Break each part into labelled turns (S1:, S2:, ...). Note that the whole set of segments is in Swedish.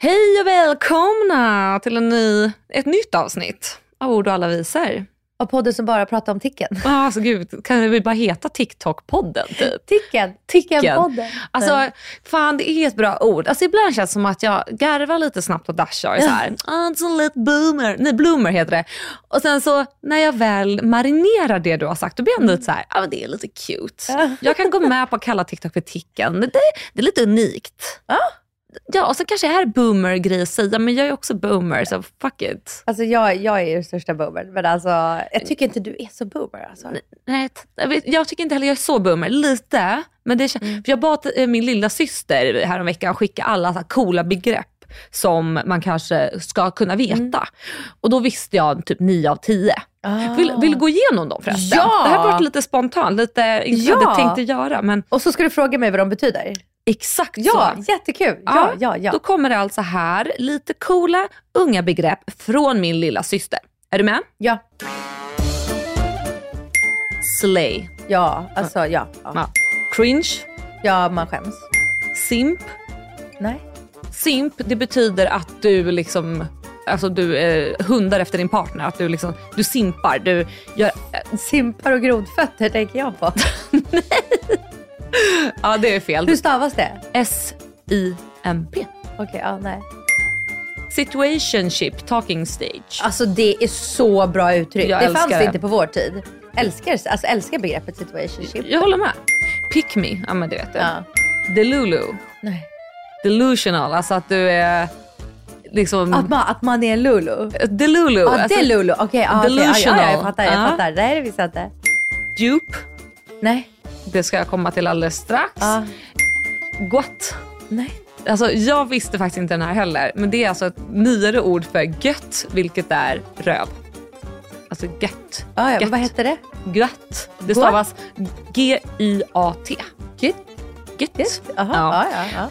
S1: Hej och välkomna till en ny, ett nytt avsnitt av Ord och alla visar.
S2: Och podden som bara pratar om Ticken.
S1: Alltså gud, kan det väl bara heta TikTok-podden typ?
S2: Ticken. Ticken-podden.
S1: Alltså fan det är ett bra ord. Alltså ibland känns det som att jag garvar lite snabbt åt Dasha och är såhär, ah, a little boomer. Nej, bloomer heter det. Och sen så när jag väl marinerar det du har sagt, då blir jag ändå lite såhär, ja ah, men det är lite cute. Jag kan gå med på att kalla TikTok för Ticken. Det, det är lite unikt.
S2: Ja.
S1: Ja, och så kanske det här är boomer-grej att säga, men jag är också boomer, så fuck it.
S2: Alltså jag, jag är ju största boomern, men alltså jag tycker inte du är så boomer. Alltså.
S1: Nej, jag, tycker inte heller jag är så boomer. Lite. Men det,
S2: Mm.
S1: för jag bad eh, min lilla syster häromveckan skicka alla så coola begrepp som man kanske ska kunna veta.
S2: Mm.
S1: Och då visste jag typ 9 av 10.
S2: Ah.
S1: Vill, vill gå igenom dem förresten?
S2: Ja!
S1: Det här var lite spontant, lite inte
S2: Ja!
S1: jag hade tänkt att göra. Men
S2: Och så ska du fråga mig vad de betyder.
S1: Exakt
S2: Ja,
S1: så.
S2: jättekul. Ja, ja, ja.
S1: Då kommer det alltså här lite coola unga begrepp från min lilla syster. Är du med?
S2: Ja,
S1: Slay.
S2: ja, alltså ja. Ja,
S1: Ja. Cringe.
S2: ja man skäms.
S1: Simp.
S2: Nej.
S1: Simp, det betyder att du liksom Alltså du eh, hundar efter din partner, att du liksom, du simpar, du gör,
S2: Simpar och grodfötter tänker jag på.
S1: ja det är fel.
S2: Hur stavas det?
S1: S-I-M-P.
S2: Okej, ja, nej.
S1: Situationship, talking stage.
S2: Alltså det är så bra uttryck.
S1: Jag
S2: det fanns
S1: det.
S2: inte på vår tid. Älskar, alltså älskar begreppet situationship.
S1: Jag håller med. Pick me, ja men det vet jag.
S2: Ja.
S1: Delulu,
S2: Nej.
S1: delusional, alltså att du är liksom...
S2: Att, man, att man är lulu.
S1: Delulu.
S2: Ja,
S1: alltså,
S2: det är lulu. Okej, ja, okej. ja, ja,
S1: Delusional.
S2: ja, jag fattar. Jag
S1: Ja.
S2: fattar. Det visste jag inte.
S1: Dupe,
S2: Nej.
S1: Det ska jag komma till alldeles strax.
S2: Ja.
S1: Guat.
S2: Nej.
S1: Alltså, jag visste faktiskt inte den här heller, men det är alltså ett nyare ord för gött, vilket är röv. Alltså gött.
S2: Ja, ja,
S1: Gött.
S2: vad heter det?
S1: Gött. Det stavas G-Y-A-T.
S2: Gött.
S1: Gött.
S2: Jaha,
S1: Ja.
S2: ja, ja. ja.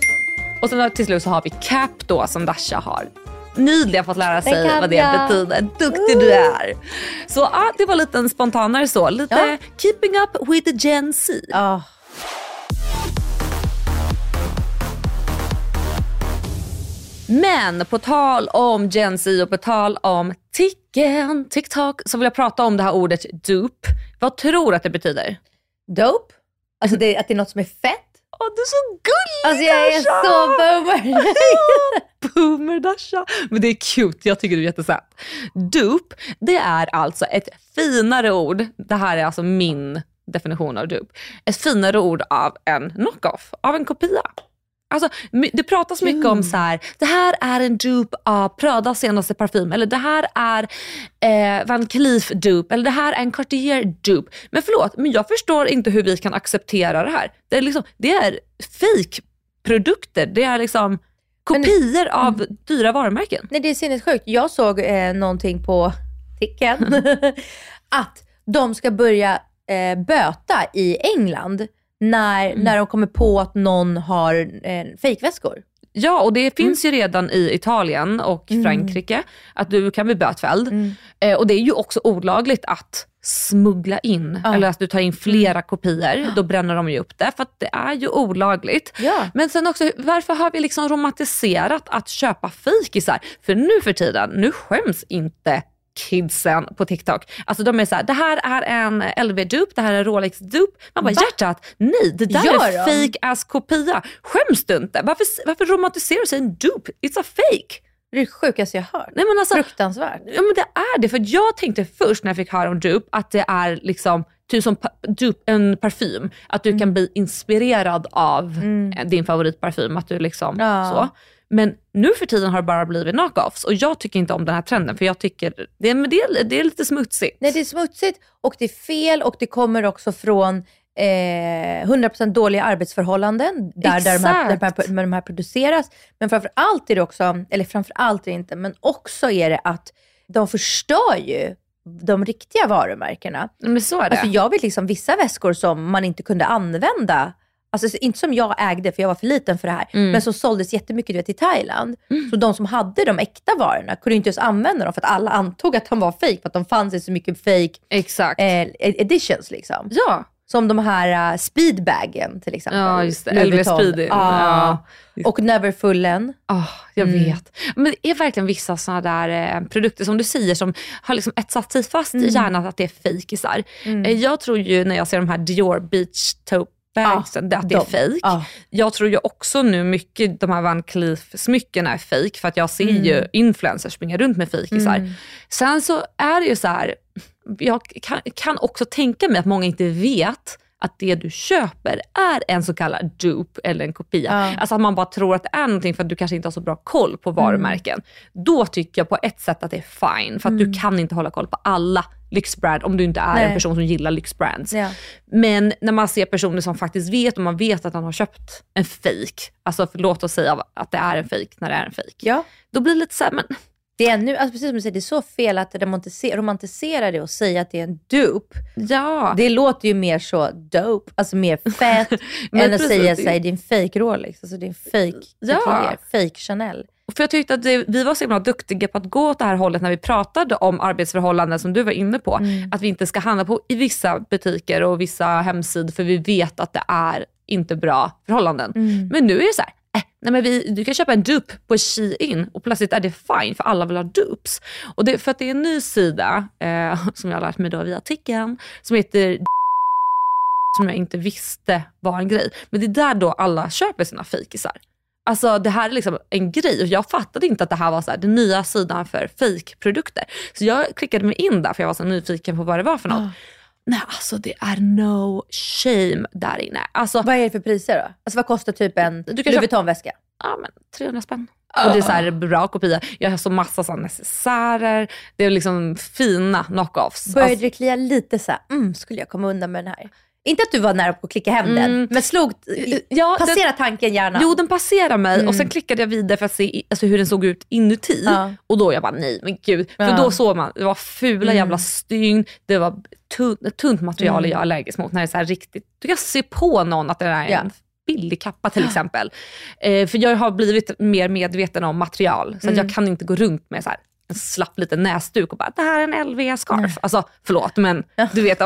S1: Och sen till slut så har vi cap då som Dasha har nyligen fått lära sig vad det
S2: jag.
S1: betyder. Duktig du är. Så ja, det var lite en spontanare så. Lite
S2: Ja.
S1: keeping up with the Gen Z.
S2: Ja.
S1: Men på tal om Gen Z och på tal om ticken, TikTok, så vill jag prata om det här ordet dupe. Vad tror du att det betyder?
S2: Dope. Alltså det, att det är något som är fett.
S1: Åh, du är så gullig
S2: Alltså jag är
S1: Dasha!
S2: så boomer.
S1: Boomer Dasha. Men det är cute, jag tycker du är jättesöt. Dupe, det är alltså ett finare ord. Det här är alltså min definition av dupe. Ett finare ord av en knockoff, av en kopia. Alltså, det pratas mycket om så här, det här är en dupe av Pradas senaste parfym, eller det här är eh, Van Cleef dupe, eller det här är en Cartier dupe. Men förlåt, men jag förstår inte hur vi kan acceptera det här. Det är, liksom, det är fake-produkter, det är liksom kopior av dyra varumärken.
S2: Nej det är sinnessjukt. Jag såg eh, någonting på Ticken. att de ska börja eh, böta i England när, när de kommer på att någon har eh, fejkväskor.
S1: Ja, och det finns ju redan i Italien och Frankrike att du kan bli bötfälld. Eh, och det är ju också olagligt att smuggla in,
S2: Ja.
S1: eller att du tar in flera kopior. Då bränner de ju upp det, för att det är ju olagligt.
S2: Ja.
S1: Men sen också, varför har vi liksom romantiserat att köpa fejkisar? För nu för tiden, nu skäms inte kidsen på TikTok. Alltså de är såhär, det här är en LV-dupe, det här är en Rolex-dupe. Man bara,
S2: Va?
S1: hjärtat, nej det där
S2: Gör
S1: är
S2: de?
S1: fake ass kopia. Skäms du inte? Varför, varför romantiserar du sig en dupe? It's a fake.
S2: Det är det sjukaste jag hört.
S1: Nej, men alltså,
S2: Fruktansvärt.
S1: Ja men det är det, för jag tänkte först när jag fick höra om dupe att det är liksom typ som dupe, en parfym. Att du
S2: Mm.
S1: kan bli inspirerad av eh, din favoritparfym. Att du liksom
S2: Ja.
S1: så. Men nu för tiden har det bara blivit knockoffs och jag tycker inte om den här trenden för jag tycker det, men det, är, det är lite smutsigt.
S2: Nej, det är smutsigt och det är fel och det kommer också från eh, 100% dåliga arbetsförhållanden där, där, de här, där, de här, där de här produceras. Men framför allt är det också, eller framför allt är det inte, men också är det att de förstör ju de riktiga varumärkena.
S1: Men så är det.
S2: Alltså jag vet liksom vissa väskor som man inte kunde använda. Alltså inte som jag ägde för jag var för liten för det här.
S1: Mm.
S2: Men som såldes jättemycket du vet, i Thailand. Så de som hade de äkta varorna kunde inte ens använda dem för att alla antog att de var fake För att de fanns i så mycket fake
S1: Exakt.
S2: eh, editions liksom.
S1: ja.
S2: Som de här uh, speedbagen till exempel.
S1: ja, just det. LV. Speedy.
S2: Ja.
S1: Ja.
S2: Och Neverfullen.
S1: Oh, jag
S2: Mm.
S1: vet. Men det är verkligen vissa sådana där eh, produkter som du säger som har liksom etsat sig fast
S2: Mm.
S1: i hjärnan att det är fejkisar. Eh, jag tror ju när jag ser de här Dior Beach Taupe bagsen, att det är
S2: de.
S1: fejk.
S2: Ja.
S1: Jag tror ju också nu mycket de här Van Cleef smyckena är fejk för att jag ser ju
S2: Mm.
S1: influencers springa runt med fejkisar. Sen så är det ju så här, jag kan, kan också tänka mig att många inte vet att det du köper är en så kallad dupe eller en kopia.
S2: Ja.
S1: Alltså att man bara tror att det är någonting för att du kanske inte har så bra koll på varumärken. Då tycker jag på ett sätt att det är fine, för att du kan inte hålla koll på alla lyxbrand om du inte är en
S2: Nej.
S1: person som gillar lyxbrands.
S2: Ja.
S1: Men när man ser personer som faktiskt vet och man vet att han har köpt en fake, alltså låt oss säga att det är en fake när det är en fake.
S2: Ja.
S1: Då blir det lite såhär, men
S2: Det är, nu, alltså precis som du säger, det är så fel att romantisera, romantisera det och säga att det är en dupe.
S1: ja.
S2: Det låter ju mer så dope, alltså mer fett, än att säga sig det är en fake Rolex, alltså det är en fake
S1: Ja.
S2: Fake Chanel.
S1: För jag tyckte att det, vi var så himla duktiga på att gå åt det här hållet när vi pratade om arbetsförhållanden som du var inne på. Att vi inte ska handla på i vissa butiker och vissa hemsidor för vi vet att det är inte bra förhållanden. Men nu är det så här, nej men vi, du kan köpa en dupe på Shein och plötsligt är det fine för alla vill ha dupes. Och det, för att det är en ny sida eh, som jag har lärt mig då via artikeln som heter som jag inte visste var en grej. Men det är där då alla köper sina fejkisar. Alltså det här är liksom en grej och jag fattade inte att det här var så här, den nya sidan för fejkprodukter. Så jag klickade mig in där för jag var så nyfiken på vad det var för något. Ah. Nej alltså det är no shame där inne. Alltså,
S2: Vad är det för priser då? Alltså vad kostar typ en
S1: Du kan
S2: Louis Vuitton-väska?
S1: ja men 300 spänn. Och det är så här bra kopia. Jag har så massa sådana necessärer. Det är liksom fina knockoffs.
S2: Började
S1: Alltså,
S2: det klia lite så här, mm, skulle jag komma undan med den här? Inte att du var nära på att klicka hem den,
S1: Mm.
S2: men slog,
S1: ja,
S2: passera tanken gärna.
S1: Jo den passerar mig och sen klickade jag vidare för att se alltså, hur den såg ut inuti.
S2: Ja.
S1: Och då jag bara nej men gud. För
S2: Ja.
S1: då såg man, det var fula jävla stygn, det var ett tunt material jag är allergisk mot. När det är så här riktigt, du kan se på någon att det är en billig kappa till exempel. Eh, för jag har blivit mer medveten om material så att jag kan inte gå runt med så här en slapp liten näsduk och bara det här är en LV-scarf. Alltså förlåt men du vet.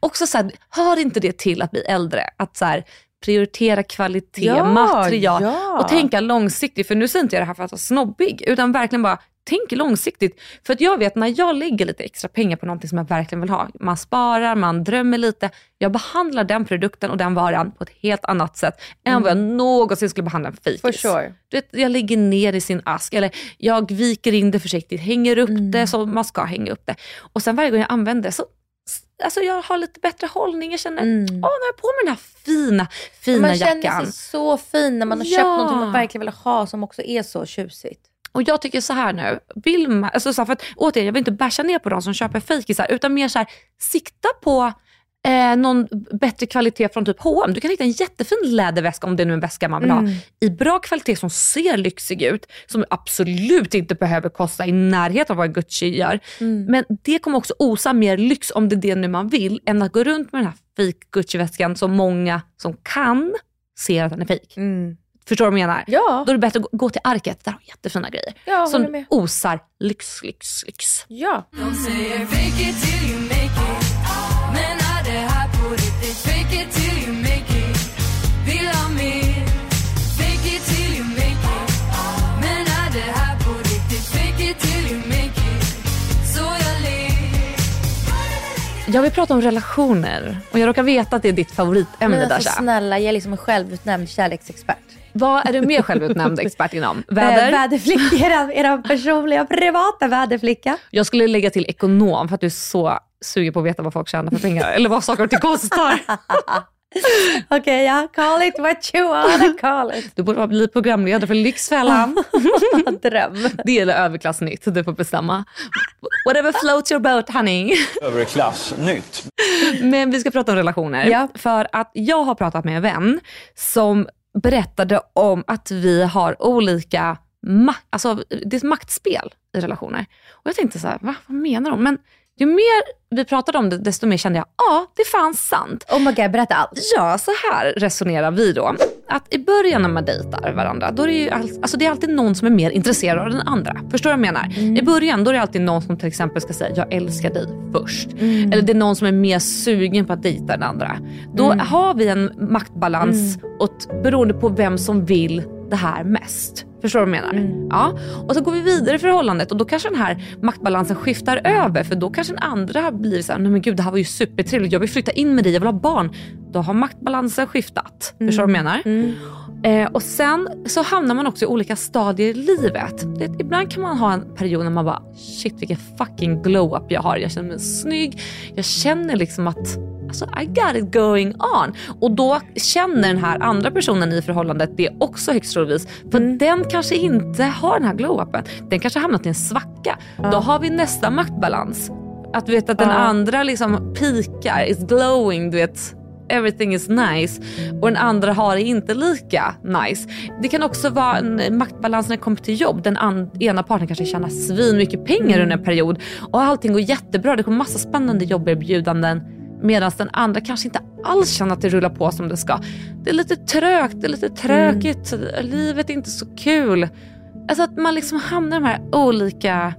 S1: Också så här, hör inte det till att bli äldre? Att så här, prioritera kvalitet,
S2: Ja,
S1: material
S2: ja.
S1: och tänka långsiktigt. För nu säger inte jag det här för att vara snobbig utan verkligen bara tänk långsiktigt. För att jag vet när jag lägger lite extra pengar på någonting som jag verkligen vill ha. Man sparar, man drömmer lite. Jag behandlar den produkten och den varan på ett helt annat sätt än vad jag någonsin skulle behandla en.
S2: For sure.
S1: Du vet, jag lägger ner i sin ask eller jag viker in det försiktigt, hänger upp
S2: Mm.
S1: det som man ska hänga upp det. Och sen varje gång jag använder det så Alltså jag har lite bättre hållning. Jag känner, åh
S2: Mm.
S1: nu har jag på mig den här fina, fina
S2: man känner
S1: jackan.
S2: sig så fin när man har
S1: Ja.
S2: köpt något man verkligen vill ha som också är så tjusigt.
S1: Och jag tycker så här nu, vill man, alltså så här, för att, återigen jag vill inte basha ner på de som köper fejkisar utan mer så här, sikta på eh, någon bättre kvalitet från typ H&M. Du kan hitta en jättefin läderväska om det är nu en väska man vill ha. I bra kvalitet som ser lyxig ut, som absolut inte behöver kosta i närheten av vad Gucci gör. Men det kommer också osa mer lyx om det är det nu man vill, än att gå runt med den här fake Gucci-väskan som många som kan ser att den är fake. Förstår du vad jag menar?
S2: Ja.
S1: Då är det bättre att gå- till Arket, där har de jättefina grejer.
S2: Ja,
S1: som osar lyx, lyx, lyx.
S2: Ja.
S1: Jag vill prata om relationer och jag råkar veta att det är ditt favoritämne
S2: Men alltså,
S1: Dasha.
S2: snälla, jag är liksom en självutnämnd kärleksexpert.
S1: Vad är du mer självutnämnd expert inom?
S2: Eh,
S1: Väder?
S2: väderflicka, era, era personliga privata väderflicka.
S1: Jag skulle lägga till ekonom för att du är så sugen på att veta vad folk tjänar för pengar. Eller vad saker och ting kostar.
S2: Okej, ja, call it what you wanna call it.
S1: Du borde bli programledare för Lyxfällan.
S2: Dröm.
S1: Det eller överklassnytt, du får bestämma. Whatever floats your boat honey.
S3: Överklassnytt.
S1: Men vi ska prata om relationer.
S2: Ja.
S1: För att jag har pratat med en vän som berättade om att vi har olika, ma- alltså det är ett maktspel i relationer. Och jag tänkte så här, va? vad menar de? Men ju mer vi pratade om det, desto mer kände jag, ja det är fan sant.
S2: Oh my god, berätta allt.
S1: Ja, så här resonerar vi då. Att i början när man dejtar varandra, då är det ju all, alltså det är alltid någon som är mer intresserad av den andra. Förstår du vad jag menar? I början då är det alltid någon som till exempel ska säga jag älskar dig först. Eller det är någon som är mer sugen på att dejta den andra. Då har vi en maktbalans åt, beroende på vem som vill det här mest. Förstår du vad jag menar? Ja. Och så går vi vidare i förhållandet och då kanske den här maktbalansen skiftar över för då kanske den andra blir så här, nej men gud det här var ju supertrevligt, jag vill flytta in med dig, jag vill ha barn. Då har maktbalansen skiftat. Förstår du vad jag menar? Eh, och sen så hamnar man också i olika stadier i livet. Det, ibland kan man ha en period när man bara shit vilken fucking glow-up jag har. Jag känner mig snygg. Jag känner liksom att alltså, I got it going on. Och då känner den här andra personen i förhållandet det också högst troligtvis. För den kanske inte har den här glow-upen. Den kanske hamnat i en svacka. Då har vi nästa maktbalans. Att du vet att den andra liksom pikar, is glowing, du vet everything is nice och den andra har det inte lika nice. Det kan också vara en maktbalans när det kommer till jobb. Den ena parten kanske tjänar svin mycket pengar under en period och allting går jättebra. Det kommer massa spännande jobberbjudanden medan den andra kanske inte alls känner att det rullar på som det ska. Det är lite trögt, det är lite tråkigt, livet är inte så kul. Alltså att man liksom hamnar i de här olika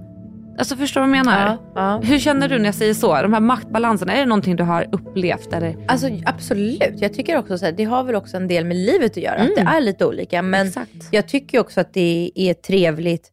S1: Alltså förstår du vad jag menar?
S2: Ja, ja.
S1: Hur känner du när jag säger så? De här maktbalanserna, är det någonting du har upplevt? Eller?
S2: Alltså absolut. Jag tycker också så här, det har väl också en del med livet att göra. Att det är lite olika. Men
S1: Exakt.
S2: jag tycker också att det är trevligt.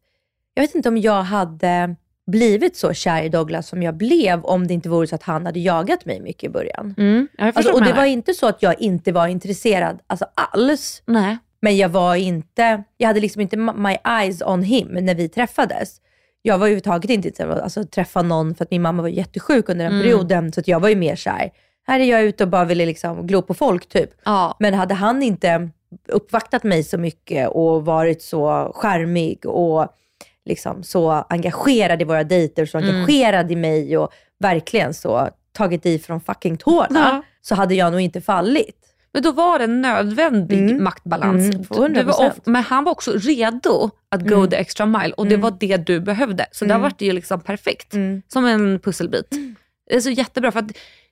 S2: Jag vet inte om jag hade blivit så kär i Douglas som jag blev om det inte vore så att han hade jagat mig mycket i början.
S1: Mm,
S2: Alltså, och det var inte så att jag inte var intresserad alltså alls.
S1: Nej.
S2: Men jag var inte, jag hade liksom inte my eyes on him när vi träffades. Jag var överhuvudtaget inte intresserad av att alltså, träffa någon för att min mamma var jättesjuk under den
S1: Mm.
S2: perioden. Så jag var ju mer såhär, här är jag ute och bara ville liksom glo på folk typ.
S1: Ja.
S2: Men hade han inte uppvaktat mig så mycket och varit så charmig och liksom så engagerad i våra dejter, så
S1: Mm.
S2: engagerad i mig och verkligen så tagit i från fucking tårna,
S1: Ja.
S2: så hade jag nog inte fallit.
S1: Men då var det en nödvändig
S2: Mm.
S1: maktbalans.
S2: Mm,
S1: var
S2: 100%.
S1: off, men han var också redo att go
S2: Mm.
S1: the extra mile och det var det du behövde. Så där var det ju liksom perfekt.
S2: Mm.
S1: Som en pusselbit. Det är så jättebra. För att,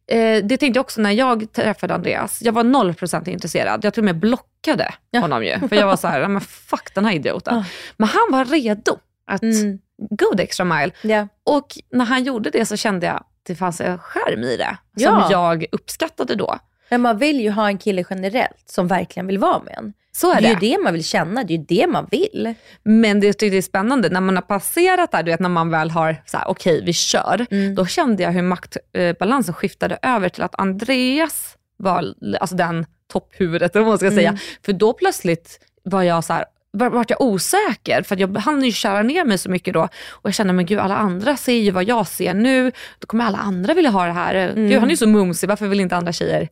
S1: eh, det tänkte jag också när jag träffade Andreas. Jag var 0% intresserad. Jag till och med blockade
S2: Ja.
S1: honom ju. För jag var så här, "Ja, men fuck den här idioten. Men han var redo att
S2: Mm.
S1: go the extra mile.
S2: Ja.
S1: Och när han gjorde det så kände jag att det fanns en skärm i det.
S2: Ja.
S1: Som jag uppskattade då.
S2: Men man vill ju ha en kille generellt som verkligen vill vara med en.
S1: Så är
S2: Det är
S1: det.
S2: ju det man vill känna, det är ju det man vill.
S1: Men det jag tyckte det är spännande, när man har passerat där, du vet när man väl har, så här, okej vi kör.
S2: Mm.
S1: Då kände jag hur maktbalansen skiftade över till att Andreas var alltså den topphuvudet, vad man ska
S2: Mm.
S1: säga. För då plötsligt var jag så här, vart jag osäker för att jag hann ju köra ner mig så mycket då och jag kände men gud alla andra ser ju vad jag ser nu, då kommer alla andra vilja ha det här. Gud han är ju så mumsig, varför vill inte andra tjejer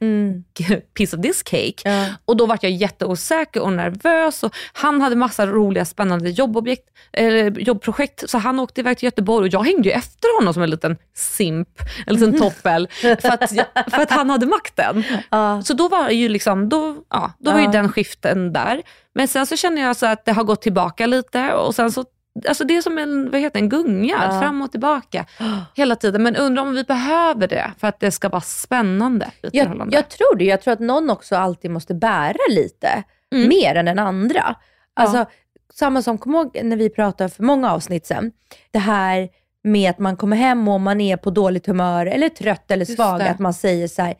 S1: piece of this cake?
S2: Ja.
S1: Och då var jag jätteosäker och nervös och han hade massa roliga spännande jobbobjekt, eller jobbprojekt så han åkte iväg till Göteborg och jag hängde ju efter honom som en liten simp, en liten toppel för att, för att han hade makten.
S2: Ja.
S1: Så då var ju liksom, då, ja, då var ju den skiften där. Men sen så känner jag så att det har gått tillbaka lite och sen så Alltså det är som en, vad heter en gunga,
S2: Ja.
S1: fram och tillbaka hela tiden. Men undrar om vi behöver det för att det ska vara spännande i
S2: Jag,
S1: förhållande.
S2: jag tror det. Jag tror att någon också alltid måste bära lite,
S1: Mm.
S2: mer än den andra. Alltså, Samma som, kom ihåg när vi pratade för många avsnitt sen, det här med att man kommer hem och man är på dåligt humör eller trött eller svag, att man säger så här,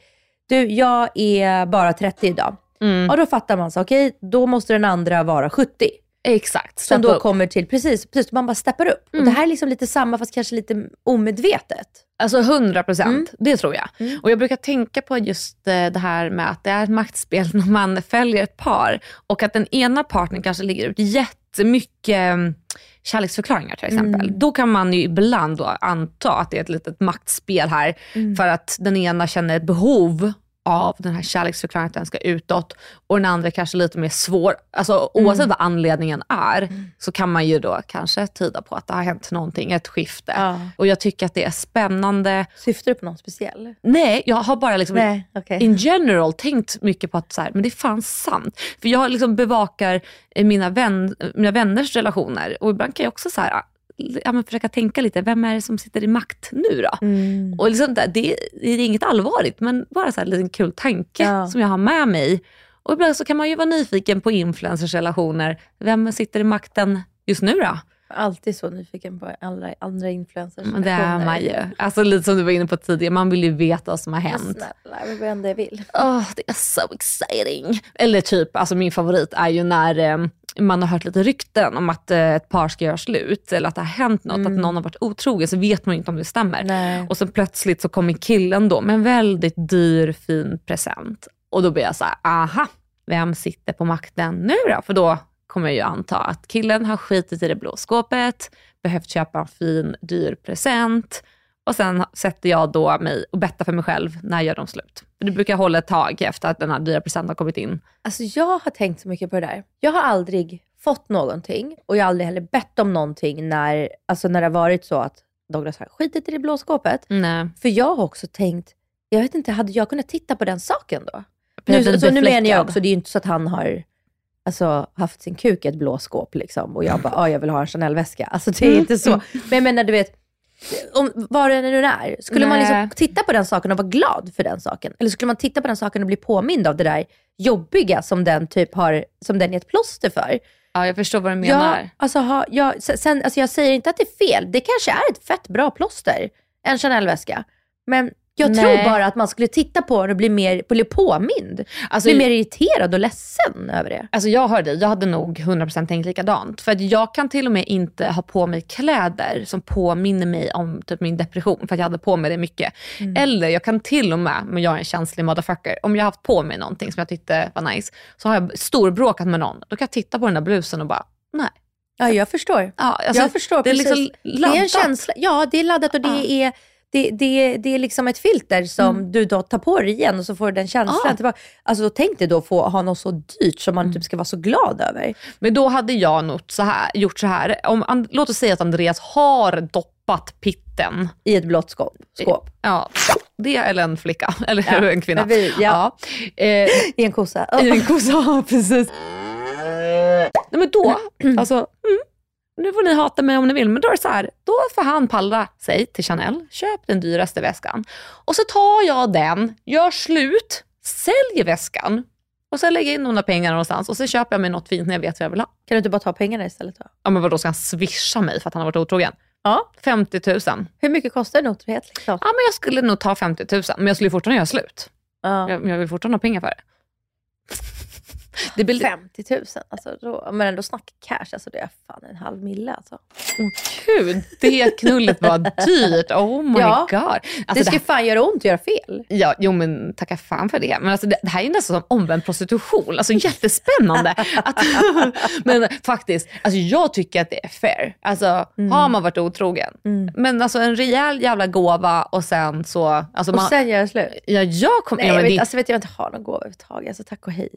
S2: du jag är bara 30 idag.
S1: Mm.
S2: Och då fattar man så, okej då måste den andra vara 70.
S1: Exakt.
S2: som då
S1: upp. Mm.
S2: kommer till, precis, precis man bara steppar upp. Och det här är liksom lite samma fast kanske lite omedvetet.
S1: Alltså 100 procent,
S2: Mm.
S1: det tror jag. Och jag brukar tänka på just eh, det här med att det är ett maktspel när man följer ett par och att den ena partnern kanske lägger ut jättemycket mm, kärleksförklaringar till exempel.
S2: Mm.
S1: Då kan man ju ibland då anta att det är ett litet maktspel här
S2: Mm.
S1: för att den ena känner ett behov av den här kärleksförklaringen att den ska utåt och den andra kanske lite mer svår. Alltså oavsett vad anledningen är så kan man ju då kanske tyda på att det har hänt någonting, ett skifte.
S2: Ja.
S1: Och jag tycker att det är spännande.
S2: Syftar du på någon speciell?
S1: Nej, jag har bara liksom
S2: Nej, okej.
S1: in general tänkt mycket på att så här, men det är fan sant. För jag liksom bevakar mina, vän, mina vänners relationer och ibland kan jag också så här, ja, försöka tänka lite, vem är det som sitter i makt nu då?
S2: Mm.
S1: Och liksom det, det är inget allvarligt, men bara så här, en liten kul tanke
S2: Ja.
S1: som jag har med mig. Och ibland så kan man ju vara nyfiken på influencers relationer. Vem sitter i makten just nu då?
S2: Alltid så nyfiken på andra, andra influencers.
S1: Men det är man ju. Alltså lite som du var inne på tidigare, man vill ju veta vad som har hänt.
S2: snälla, jag vill bara det jag vill.
S1: Åh, det är so exciting. Eller typ, alltså min favorit är ju när eh, man har hört lite rykten om att eh, ett par ska göra slut eller att det har hänt något, att någon har varit otrogen, så vet man inte om det stämmer.
S2: Mm. Nej.
S1: Och så plötsligt så kommer killen då med en väldigt dyr fin present. Och då blir jag så här, aha, vem sitter på makten nu då? För då kommer jag ju anta att killen har skitit i det blå skåpet, behövt köpa en fin dyr present och sen sätter jag då mig och bettar för mig själv, när gör de slut? För det brukar hålla ett tag efter att den här dyra presenten har kommit in.
S2: Alltså jag har tänkt så mycket på det där. Jag har aldrig fått någonting och jag har aldrig heller bett om någonting när, alltså när det har varit så att Douglas har skitit i det blå skåpet.
S1: Nej.
S2: För jag har också tänkt, jag vet inte, hade jag kunnat titta på den saken då? Nu, så nu menar jag också, det är ju inte så att han har alltså, haft sin kuk i ett blå skåp liksom, och jag bara, ah, jag vill ha en Chanel-väska. Alltså det är inte så. Men jag menar, du vet, om, vad det nu är, skulle man liksom
S1: Nej.
S2: titta på den saken och vara glad för den saken? Eller skulle man titta på den saken och bli påmind av det där jobbiga som den typ har, som den är ett plåster för?
S1: Ja, jag förstår vad du menar.
S2: Ja, alltså, ha, ja, se- sen, alltså jag säger inte att det är fel. Det kanske är ett fett bra plåster, en Chanel-väska. Men jag
S1: Nej.
S2: tror bara att man skulle titta på den och bli mer bli påmind.
S1: Alltså,
S2: bli mer irriterad och ledsen över det.
S1: Alltså jag hör dig, jag hade nog 100% tänkt likadant. För att jag kan till och med inte ha på mig kläder som påminner mig om typ min depression, för att jag hade på mig det mycket. Eller jag kan till och med, men jag är en känslig motherfucker, om jag har haft på mig någonting som jag tyckte var nice, så har jag storbråkat med någon. Då kan jag titta på den där blusen och bara, nej.
S2: Ja, jag förstår.
S1: Ja, alltså,
S2: jag förstår
S1: det är
S2: precis.
S1: liksom
S2: det är en känsla. Ja, det är laddat och det är det, det, det är liksom ett filter som du då tar på dig igen och så får du den känslan
S1: Mm. Ja.
S2: tillbaka. Alltså då tänk dig då få ha något så dyrt som
S1: Mm.
S2: man typ ska vara så glad över.
S1: Men då hade jag nog så här, gjort så här. Om, låt oss säga att Andreas har doppat pitten
S2: I ett blått skåp. skåp.
S1: Ja, det eller en flicka, eller
S2: Ja,
S1: en kvinna.
S2: vi- ja.
S1: Eh,
S2: I en kossa.
S1: I en kossa, ja, precis. Nej, men då, alltså, mm, nu får ni hata mig om ni vill, men då är det så här, då får han pallra sig till Chanel, köp den dyraste väskan. Och så tar jag den, gör slut, säljer väskan och sen lägger jag in några pengar någonstans och så köper jag mig något fint när jag vet vad jag vill ha.
S2: Kan du inte bara ta pengarna istället då?
S1: Ja men vadå, ska han swisha mig för att han har varit otrogen?
S2: Ja.
S1: 50 000. Ja
S2: Hur mycket kostar en otrohet? Liksom?
S1: men jag skulle nog ta 50 000, men jag skulle fortfarande göra slut.
S2: Ja.
S1: Jag, jag vill fortfarande ha pengar för det. Det blir lite
S2: 50 000, alltså då, men ändå snacka cash, alltså det är fan en halv mille alltså.
S1: Åh gud, det knullet var dyrt. Oh my
S2: Ja,
S1: god. Alltså,
S2: det ska fan göra ont att göra fel.
S1: Ja, jo men tacka fan för det. Men alltså, det, det här är nästan som omvänd prostitution. Alltså jättespännande. att, men faktiskt, alltså, jag tycker att det är fair. Alltså,
S2: Mm.
S1: Har man varit otrogen, men alltså en rejäl jävla gåva och sen så... Alltså,
S2: Och
S1: man,
S2: sen göra slut.
S1: ja, jag kom,
S2: Nej,
S1: ja,
S2: jag, vet,
S1: det,
S2: alltså, vet jag inte har någon gåva överhuvudtaget. Alltså tack och hej.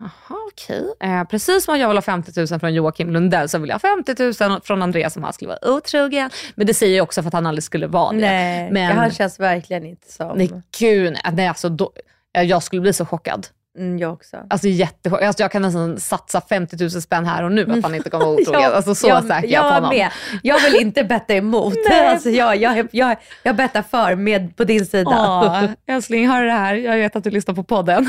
S1: Aha, okej. Eh, precis som jag vill ha 50 000 från Joakim Lundell så vill jag ha 50 000 från Andreas som han skulle vara otrogen. Men det säger jag också för att han aldrig skulle vara det.
S2: Nej,
S1: men,
S2: han känns verkligen inte som...
S1: Nej gud, nej, nej, alltså, då, ja, jag skulle bli så chockad.
S2: Mm, jag också.
S1: Alltså jättechockad. Alltså, jag kan nästan satsa 50 000 spänn här och nu att han inte kommer vara otrogen.
S2: Jag-
S1: alltså, så
S2: jag,
S1: säker jag är på honom.
S2: med. Jag vill inte betta emot. alltså, jag, jag, jag, jag bettar för med på din sida.
S1: Åh, älskling, hör det här? Jag vet att du lyssnar på podden.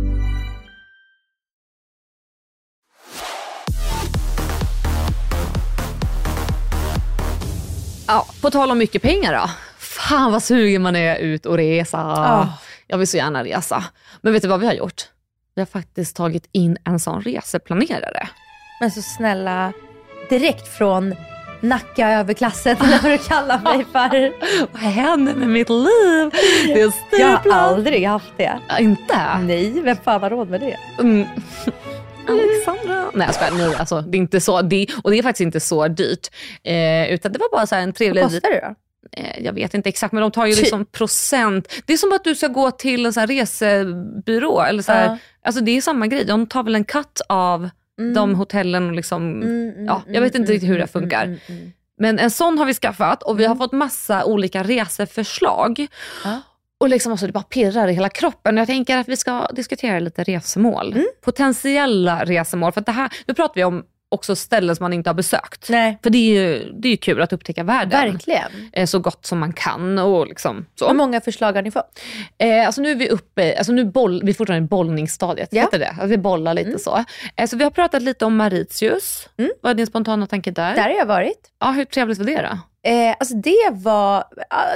S1: Ja, på tal om mycket pengar då. Fan vad sugen man är ut och resa.
S2: Ja.
S1: Jag vill så gärna resa. Men vet du vad vi har gjort? Vi har faktiskt tagit in en sån reseplanerare.
S2: Men så snälla, direkt från Nacka överklassen, eller vad du kallar mig för.
S1: Vad händer med mitt liv? Det är
S2: Jag har aldrig haft det.
S1: Inte?
S2: Nej, vem fan har råd med det?
S1: Mm. Alexandra. Nej jag skojar, nej alltså det är inte så, det, och det är faktiskt inte så dyrt. Eh, utan det var bara så en trevlig...
S2: Vad kostar det då?
S1: Eh, jag vet inte exakt men de tar ju
S2: Typ.
S1: liksom procent. Det är som att du ska gå till en så här resebyrå. Eller så här,
S2: Ja.
S1: Alltså det är samma grej, de tar väl en cut av de hotellen. Och liksom,
S2: Mm, mm,
S1: ja, jag vet inte riktigt hur det funkar.
S2: mm, mm, mm.
S1: Men en sån har vi skaffat och vi har fått massa olika reseförslag.
S2: Ja.
S1: Och liksom alltså det bara pirrar i hela kroppen. Jag tänker att vi ska diskutera lite resmål.
S2: Mm.
S1: Potentiella resmål. För att det här, nu pratar vi om också ställen som man inte har besökt.
S2: Nej,
S1: För det är ju det är kul att upptäcka världen.
S2: verkligen.
S1: Eh, Så gott som man kan. Och liksom så.
S2: Hur många förslag har ni fått?
S1: Eh, alltså nu är vi uppe, alltså nu boll, vi är fortfarande i bollningsstadiet.
S2: Ja.
S1: Heter det? Alltså vi bollar lite så. Eh, så vi har pratat lite om Mauritius.
S2: Mm.
S1: Vad är din spontana tanke där?
S2: Där har jag varit.
S1: Ja, hur trevligt var det då?
S2: Eh, alltså det var,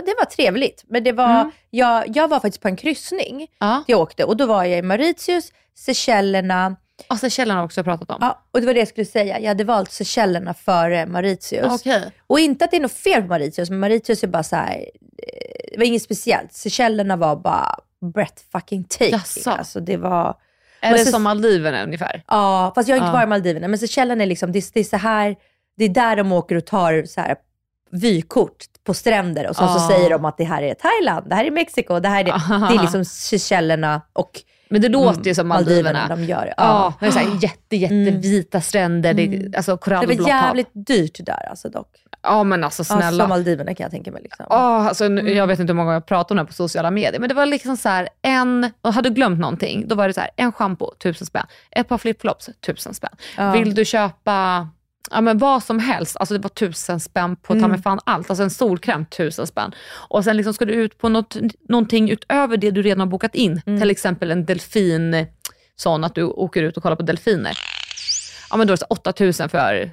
S2: det var trevligt. Men det var,
S1: Mm.
S2: jag, jag var faktiskt på en kryssning.
S1: Ja.
S2: Jag åkte och då var jag i Mauritius, Seychellerna.
S1: Och Seychellerna har också pratat om.
S2: Ja, och det var det jag skulle säga. Jag hade valt Seychellerna före Mauritius.
S1: Okej.
S2: Och inte att det är något fel på Mauritius, men Mauritius är bara så här, eh, det var inget speciellt. Seychellerna var bara breath fucking taking.
S1: Jaså.
S2: Alltså det var,
S1: Är det
S2: så-
S1: som Maldiverna ungefär?
S2: ja, fast jag har inte
S1: Ja.
S2: varit i Maldiverna, men Seychellerna är liksom, det, det är så här, det är där de åker och tar så här vykort på stränder och så, så
S1: Ja.
S2: säger de att det här är Thailand, det här är Mexiko, det här är det. Det är liksom Seychellerna och
S1: Men det låter ju som Maldiverna.
S2: de gör.
S1: Ja, det är så här jätte, jättevita stränder, det, alltså
S2: Det var
S1: hav.
S2: jävligt dyrt där alltså dock.
S1: Ja men alltså
S2: Ja,
S1: snälla.
S2: som Maldiverna kan jag tänka mig. Liksom.
S1: Ja, alltså, nu- Jag vet inte hur många gånger jag pratat om det här på sociala medier, men det var liksom så här, en, och hade du glömt någonting, då var det så här, en shampoo, tusen spänn. Ett par flipflops, tusen spänn.
S2: Ja.
S1: Vill du köpa ja, men vad som helst, alltså det var tusen spänn på ta mig fan allt. Alltså en solkräm, tusen spänn. Och sen liksom ska du ut på något, någonting utöver det du redan har bokat in. Till exempel en delfin, sån att du åker ut och kollar på delfiner. Ja men då är det så 8000 för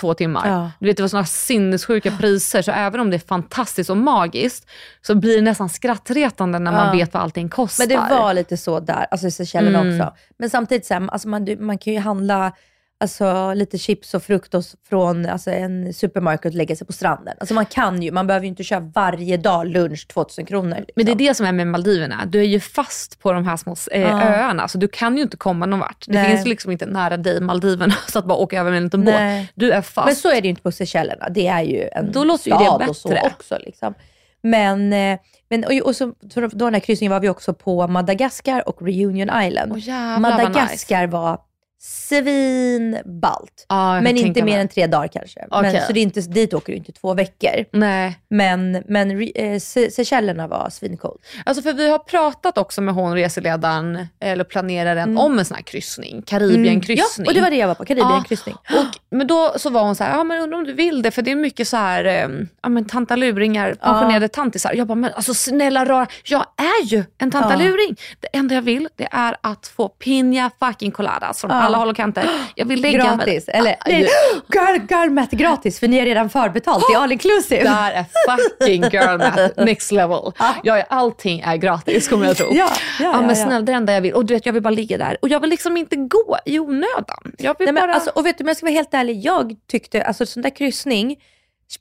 S1: två timmar.
S2: Ja.
S1: Du vet, det var sådana sinnessjuka priser, så även om det är fantastiskt och magiskt, så blir det nästan skrattretande när man
S2: Ja.
S1: vet vad allting kostar.
S2: Men det var lite så där, alltså i Seychellerna
S1: Mm.
S2: också. Men samtidigt, så här, alltså man, du- man kan ju handla alltså, lite chips och s- från alltså, en supermarket och lägga sig på stranden. Alltså man kan ju, man behöver ju inte köra varje dag lunch 2000 kronor. Liksom.
S1: Men det är det som är med Maldiverna. Du är ju fast på de här små eh,
S2: Ja.
S1: öarna, så du kan ju inte komma någon vart. Det
S2: Nej.
S1: finns liksom inte nära dig Maldiverna, så att bara åka över med en liten båt.
S2: Nej.
S1: Du är fast.
S2: Men så är det ju inte på Seychellerna. Det är ju en
S1: Då låter ju
S2: stad
S1: det
S2: och så
S1: bättre.
S2: också. Liksom. Men, eh, men och, och så, då den här kryssningen var vi också på Madagaskar och Reunion Island.
S1: Vad
S2: Madagaskar var svinballt.
S1: Jag
S2: men inte mer än tre dagar kanske.
S1: Okej.
S2: Men, så det är inte, dit åker du inte två veckor.
S1: Nej.
S2: Men, men eh, Se- Seychellerna var svincoolt.
S1: Alltså för vi har pratat också med hon reseledaren, eller planeraren, om en sån här kryssning. Karibienkryssning.
S2: Mm. Ja, och det var det jag var på. Karibienkryssning.
S1: Och, men då så var hon så här, ja men undrar om du vill det, för det är mycket så här, eh, ja men tantaluringar, pensionerade tantisar. Jag bara, men alltså snälla rara, jag är ju en tantaluring. Det enda jag vill, det är att få pina fucking från
S2: Ja.
S1: Alla håll och kanter. Jag vill lägga
S2: Gratis.
S1: mig.
S2: Eller
S1: Ah,
S2: nej, girl, girl math gratis för ni är redan förbetalt. Det är all inclusive.
S1: Där är fucking girl math next level. Jag är, allting är gratis kommer jag tro.
S2: Ja, ja, ja,
S1: men
S2: ja.
S1: snälla det enda jag vill. Och du vet jag vill bara ligga där. Och jag vill liksom inte gå i onödan. Jag vill
S2: Nej, men,
S1: bara...
S2: alltså, och vet du, om jag ska vara helt ärlig, jag tyckte alltså sån där kryssning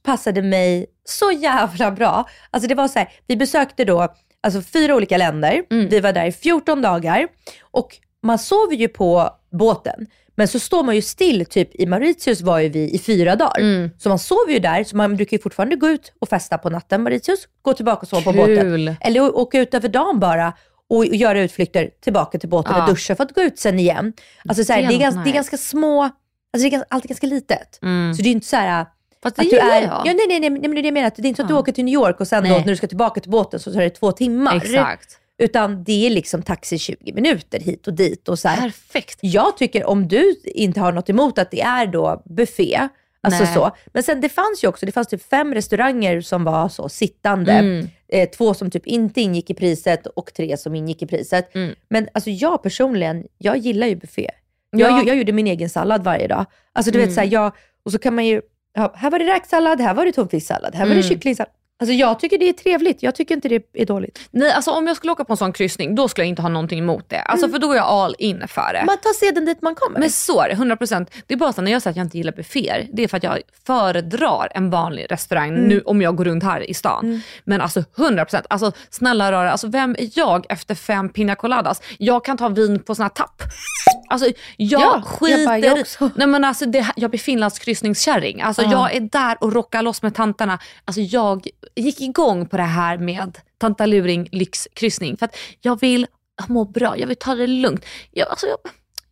S2: passade mig så jävla bra. Alltså det var så här, vi besökte då alltså, fyra olika länder.
S1: Mm.
S2: Vi var där i 14 dagar och man sover ju på båten. Men så står man ju still, typ i Mauritius var ju vi i fyra dagar.
S1: Mm.
S2: Så man sover ju där, så man brukar ju fortfarande gå ut och festa på natten Mauritius, gå tillbaka och sova på båten. Eller åka ut över dagen bara och, göra utflykter tillbaka till båten
S1: Ja.
S2: och duscha för att gå ut sen igen. Alltså så här,
S1: Det är
S2: ganska, det är ganska små, alltså det är ganska, alltid ganska litet.
S1: Mm.
S2: Så det är inte så här
S1: Fast det
S2: att du
S1: gillar
S2: är,
S1: jag.
S2: ja, nej, nej, nej, nej, men det är det jag menar. Det är inte så att du
S1: Ja.
S2: åker till New York och sen då, när du ska tillbaka till båten så tar det två timmar.
S1: Exakt.
S2: Utan det är liksom taxi 20 minuter hit och dit. Och så här.
S1: Perfekt.
S2: Jag tycker om du inte har något emot att det är då buffé, alltså
S1: Nej.
S2: så. Men sen det fanns ju också, det fanns typ fem restauranger som var så sittande.
S1: Mm.
S2: Eh, två som typ inte ingick i priset och tre som ingick i priset.
S1: Mm.
S2: Men alltså jag personligen, jag gillar ju buffé.
S1: Ja.
S2: Jag, jag gjorde min egen sallad varje dag. Alltså du
S1: Mm.
S2: vet så här, jag, och så kan man ju, här var det räksallad, här var det tonfisksallad, här var det
S1: Mm.
S2: kycklingsallad. Alltså jag tycker det är trevligt, jag tycker inte det är dåligt.
S1: Nej, alltså om jag skulle åka på en sån kryssning, då skulle jag inte ha någonting emot det. Alltså för då är jag all in för det.
S2: Man tar seden dit man kommer.
S1: Men så är det, 100%. Det är bara så när jag säger att jag inte gillar bufféer, det är för att jag föredrar en vanlig restaurang
S2: Mm.
S1: nu om jag går runt här i stan. Men alltså 100%, alltså snälla rara, alltså vem är jag efter fem pina coladas? Jag kan ta vin på sån här tapp. Alltså jag
S2: Ja, jag
S1: skiter
S2: bara, jag
S1: i-
S2: också.
S1: Nej men alltså det, jag blir Finlands kryssningskärring. Alltså
S2: Ja.
S1: jag är där och rockar loss med tantarna. Alltså jag gick igång på det här med tantaluring lyxkryssning för att jag vill må bra, jag vill ta det lugnt. Jag, alltså jag,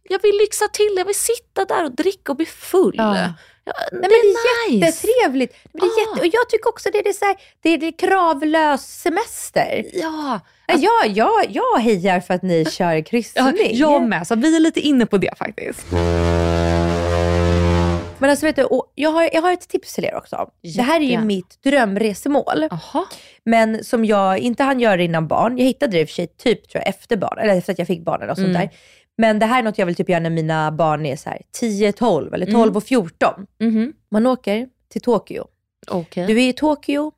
S1: jag vill lyxa till, jag vill sitta där och dricka och bli full.
S2: Ja.
S1: Ja,
S2: Nej, men det är
S1: nice.
S2: jättetrevligt. Det är
S1: Ah.
S2: jätte, och jag tycker också det är, det så här, det är, det kravlös semester.
S1: Ja,
S2: Nej, jag, jag, jag hejar för att ni kör kryssning.
S1: ja, jag med. Så vi är lite inne på det faktiskt.
S2: Men alltså vet du, och jag, har, jag har ett tips till er också. Det här är ju mitt drömresemål.
S1: Aha.
S2: Men som jag inte hann göra innan barn. Jag hittade det i och för sig typ tror jag, efter barn, eller efter att jag fick barnen och sånt
S1: Mm.
S2: där. Men det här är något jag vill typ göra när mina barn är så här 10-12 eller 12 och 14.
S1: Mhm.
S2: Man åker till Tokyo.
S1: Okej.
S2: Du är i Tokyo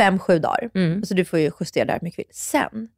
S2: 5-7 dagar.
S1: Mm.
S2: Alltså du får ju justera där hur mycket vill. Sen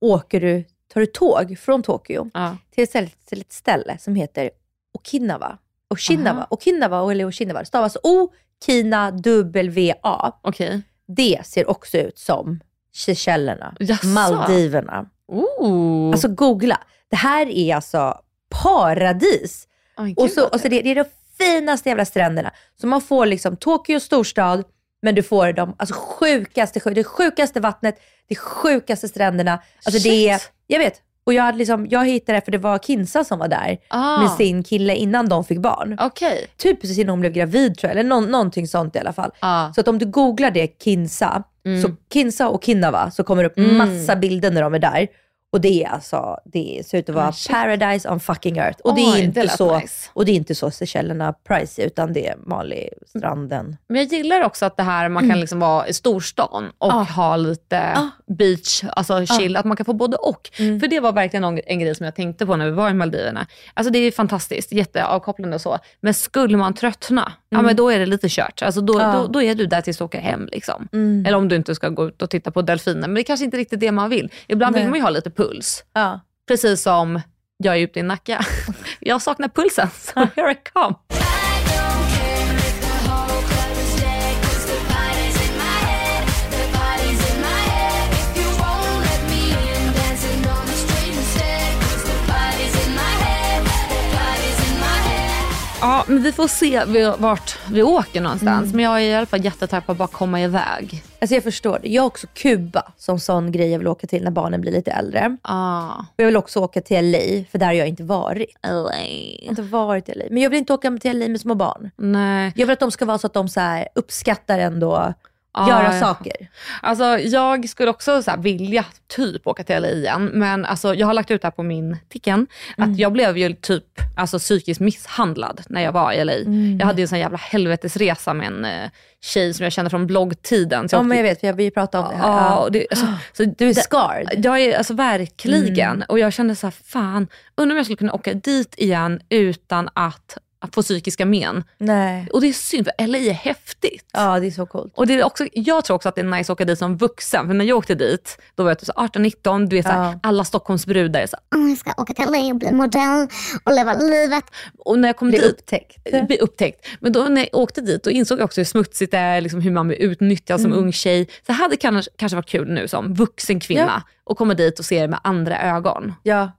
S2: åker du, tar du tåg från Tokyo
S1: Ja.
S2: till ett till ett ställe som heter Okinawa. Okinawa,
S1: Aha.
S2: Okinawa eller Okinawa. Det stavas O-Kina-W-A.
S1: Okej.
S2: Det ser också ut som Seychellerna? Maldiverna.
S1: Ooh.
S2: Alltså googla. Det här är alltså paradis.
S1: Gud,
S2: Och så, och så det, det är de finaste jävla stränderna. Så man får liksom Tokyo storstad, men du får de alltså, sjukaste, sjuk- det sjukaste vattnet, de sjukaste stränderna. Alltså det är,
S1: Shit.
S2: jag vet. Och jag, hade liksom, jag hittade det för det var Kinsa som var där
S1: Ah.
S2: med sin kille innan de fick barn.
S1: Okej.
S2: Typ precis innan hon blev gravid tror jag, eller någon, någonting sånt i alla fall.
S1: Ah.
S2: Så att om du googlar det, Kinsa, så Kinsa och Kinnava, så kommer det upp
S1: Mm.
S2: massa bilder när de är där. Och det är alltså, det ser ut att vara
S1: shit.
S2: paradise on fucking earth. Och, det, är
S1: det
S2: inte
S1: lät
S2: så,
S1: nice.
S2: och det är inte så Seychellerna pricey, utan det är vanlig stranden.
S1: Men jag gillar också att det här man kan liksom vara i storstan och
S2: Ah.
S1: ha lite
S2: Ah.
S1: beach, alltså chill, att man kan få både och.
S2: Mm.
S1: För det var verkligen en, en grej som jag tänkte på när vi var i Maldiverna. Alltså det är fantastiskt, jätteavkopplande och så. Men skulle man tröttna, ja men då är det lite kört. Alltså då,
S2: Mm.
S1: Då, då är du där tills du åker hem. Liksom.
S2: Mm.
S1: Eller om du inte ska gå ut och titta på delfiner. Men det är kanske inte riktigt det man vill. Ibland
S2: Nej.
S1: vill man ju ha lite puls.
S2: Ja.
S1: Precis som jag är ute i Nacka. Jag saknar pulsen, så here I come. Ja, men vi får se vart vi åker någonstans. Men jag är i alla fall jättetaggad på att bara komma iväg.
S2: Alltså jag förstår det. Jag har också Kuba som sån grej jag vill åka till när barnen blir lite äldre.
S1: Ah.
S2: Och jag vill också åka till LA, för där har jag inte varit. Jag
S1: LA.
S2: har inte varit i LA. Men jag vill inte åka till LA med små barn.
S1: Nej.
S2: Jag vill att de ska vara så att de så uppskattar ändå
S1: Ah,
S2: göra
S1: ja.
S2: saker.
S1: Alltså jag skulle också så här vilja typ åka till LA igen. Men alltså, jag har lagt ut det här på min ticken. Att jag blev ju typ alltså, psykiskt misshandlad när jag var i LA. Jag hade ju en sån jävla helvetesresa med en eh, tjej som jag kände från bloggtiden. Så
S2: Ja
S1: jag
S2: men
S1: åkte-
S2: jag vet, jag vi pratade om det här.
S1: Ja, det, alltså, så
S2: Du är
S1: det-
S2: scarred.
S1: Jag är alltså verkligen. Och jag kände så här, fan, undrar om jag skulle kunna åka dit igen utan att, att få psykiska men.
S2: Nej.
S1: Och det är synd, för LA är häftigt.
S2: Ja, det är så coolt.
S1: Och det är också, jag tror också att det är nice att åka dit som vuxen. För när jag åkte dit, då var jag typ så 18-19, du vet såhär,
S2: Ja.
S1: alla Stockholmsbrudar är så här,
S4: "Åh, jag ska åka till LA och bli modell och leva livet.
S1: Och när jag kom
S2: Blir
S1: dit,
S2: upptäckt.
S1: bli upptäckt. Men då när jag åkte dit, då insåg jag också hur smutsigt det är, liksom hur man blir utnyttjad som ung tjej. Så det hade kanske, kanske varit kul nu som vuxen kvinna att komma dit och se det med andra ögon.
S2: Ja.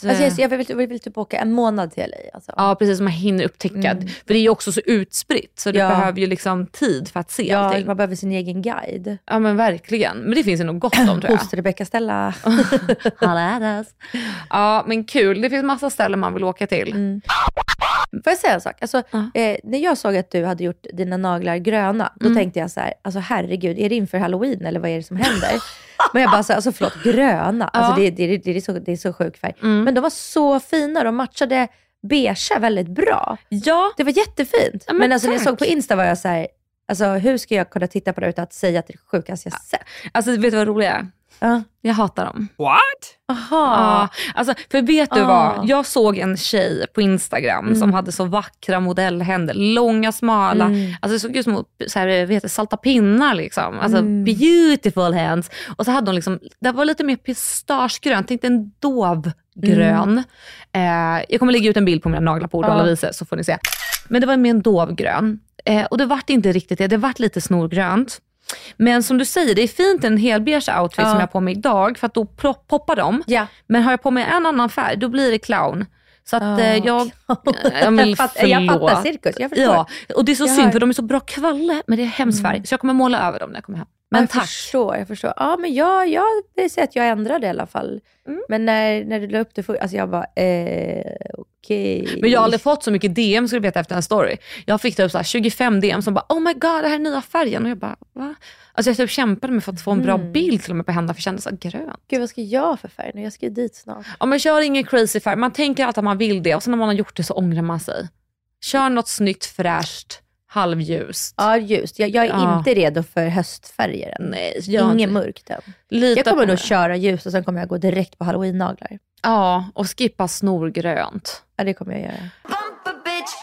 S1: Så att,
S2: Alltså,
S1: eh,
S2: jag, vill, jag vill typ åka en månad till LA. Alltså.
S1: Ja precis, som man hinner upptäcka. För det är ju också så utspritt så det
S2: Ja.
S1: behöver ju liksom tid för att se
S2: Ja,
S1: allting.
S2: man behöver sin egen guide.
S1: Ja men verkligen. Men det finns ju nog gott om tror jag.
S2: Hos Rebecca Stella.
S1: Ja men kul, det finns massa ställen man vill åka till.
S2: Får jag säga en sak? Alltså,
S1: Ja.
S2: eh, när jag såg att du hade gjort dina naglar gröna, då tänkte jag så här, alltså herregud, är det inför halloween eller vad är det som händer? Men jag bara, så, alltså förlåt, gröna. Alltså, det, det, det, är så, det är så sjuk färg. Men de var så fina, de matchade beigea väldigt bra.
S1: Ja,
S2: Det var jättefint.
S1: Ja,
S2: men
S1: men
S2: alltså, när jag såg på Insta var jag så här, alltså hur ska jag kunna titta på det utan att säga att det är det sjukaste jag sett?
S1: alltså vet du vad roligt är?
S2: Ja.
S1: Jag hatar dem.
S3: What?
S2: Aha.
S1: Ja, alltså, för vet du vad? Jag såg en tjej på Instagram som hade så vackra modellhänder. Långa, smala. Alltså det såg ut som så här, vet du, salta pinnar. Liksom. Alltså beautiful hands. Och så hade hon liksom, det var lite mer pistagegrönt, inte en dovgrön. Eh, jag kommer lägga ut en bild på mina naglar på
S2: Ja.
S1: Vise så får ni se. Men det var mer en dovgrön. Eh, och det vart inte riktigt det, det vart lite snorgrönt. Men som du säger, det är fint en helbeige outfit
S2: Ja.
S1: som jag har på mig idag för att då poppar de.
S2: Ja.
S1: Men har jag på mig en annan färg, då blir det clown. Så att eh, jag... Ja, men
S2: Jag fattar- jag fattar cirkus, jag förstår.
S1: Ja, och det är så
S2: Jag
S1: synd
S2: hör.
S1: för de är så bra kvalle, men det är hemskt färg. Så jag kommer måla över dem när jag kommer hem. Men
S2: jag
S1: tack.
S2: förstår, jag förstår. Ja, men jag, jag vill säga att jag ändrade i alla fall.
S1: Mm.
S2: Men när, när du la upp det, för, alltså jag bara, eh, okej.
S1: Men jag har aldrig fått så mycket DM, ska du veta, efter en story. Jag fick typ så här 25 DM som bara, oh my god, det här är nya färgen. Och jag bara, va? Alltså jag typ kämpade med för att få en bra
S2: Mm.
S1: bild till och med på händerna, för jag kände så grönt.
S2: Gud, vad ska jag för färg nu? Jag ska ju dit snart.
S1: Ja, men kör ingen crazy färg. Man tänker alltid att man vill det och sen när man har gjort det så ångrar man sig. Kör något snyggt, fräscht, halvljust.
S2: Ja, just. Jag, jag är
S1: Ja.
S2: inte redo för höstfärger än.
S1: Nej,
S2: Inget
S1: inte.
S2: mörkt än.
S1: Lita
S2: Jag kommer nog köra ljus och sen kommer jag gå direkt på halloween-naglar.
S1: Ja, och skippa snorgrönt.
S2: Ja, det kommer jag göra.
S5: Bump a bitch,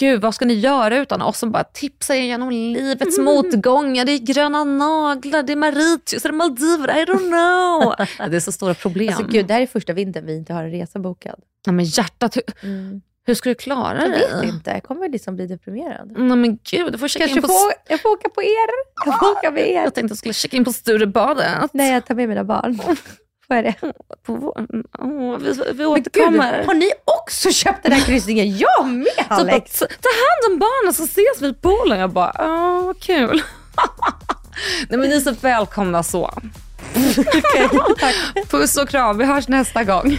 S1: Gud, vad ska ni göra utan oss som bara tipsar genom livets motgångar? Det är gröna naglar, det är Mauritius, det är Maldiver, I don't know. Det är så stora problem.
S2: Alltså gud, det här är första vintern vi inte har en resa bokad.
S1: ja, men hjärtat, hur,
S2: Mm.
S1: hur ska du klara
S2: Jag
S1: det?
S2: vet inte, jag kommer liksom bli deprimerad.
S1: Nej men gud, du får checka
S2: Kanske
S1: in på...
S2: får, jag får åka på er. Jag får åka med er.
S1: Jag tänkte jag skulle checka in på Sturebadet.
S2: Nej, jag tar med mina barn. Får jag det?
S1: På. Åh, vi, vi
S2: Men gud,
S1: återkommer.
S2: har ni också köpt den här kryssningen? Jag med
S1: Så bara,
S2: Alex!
S1: ta hand om barnen så ses vi i poolen. Jag bara, åh vad kul. Nej men ni är så välkomna så. Puss och kram, vi hörs nästa gång.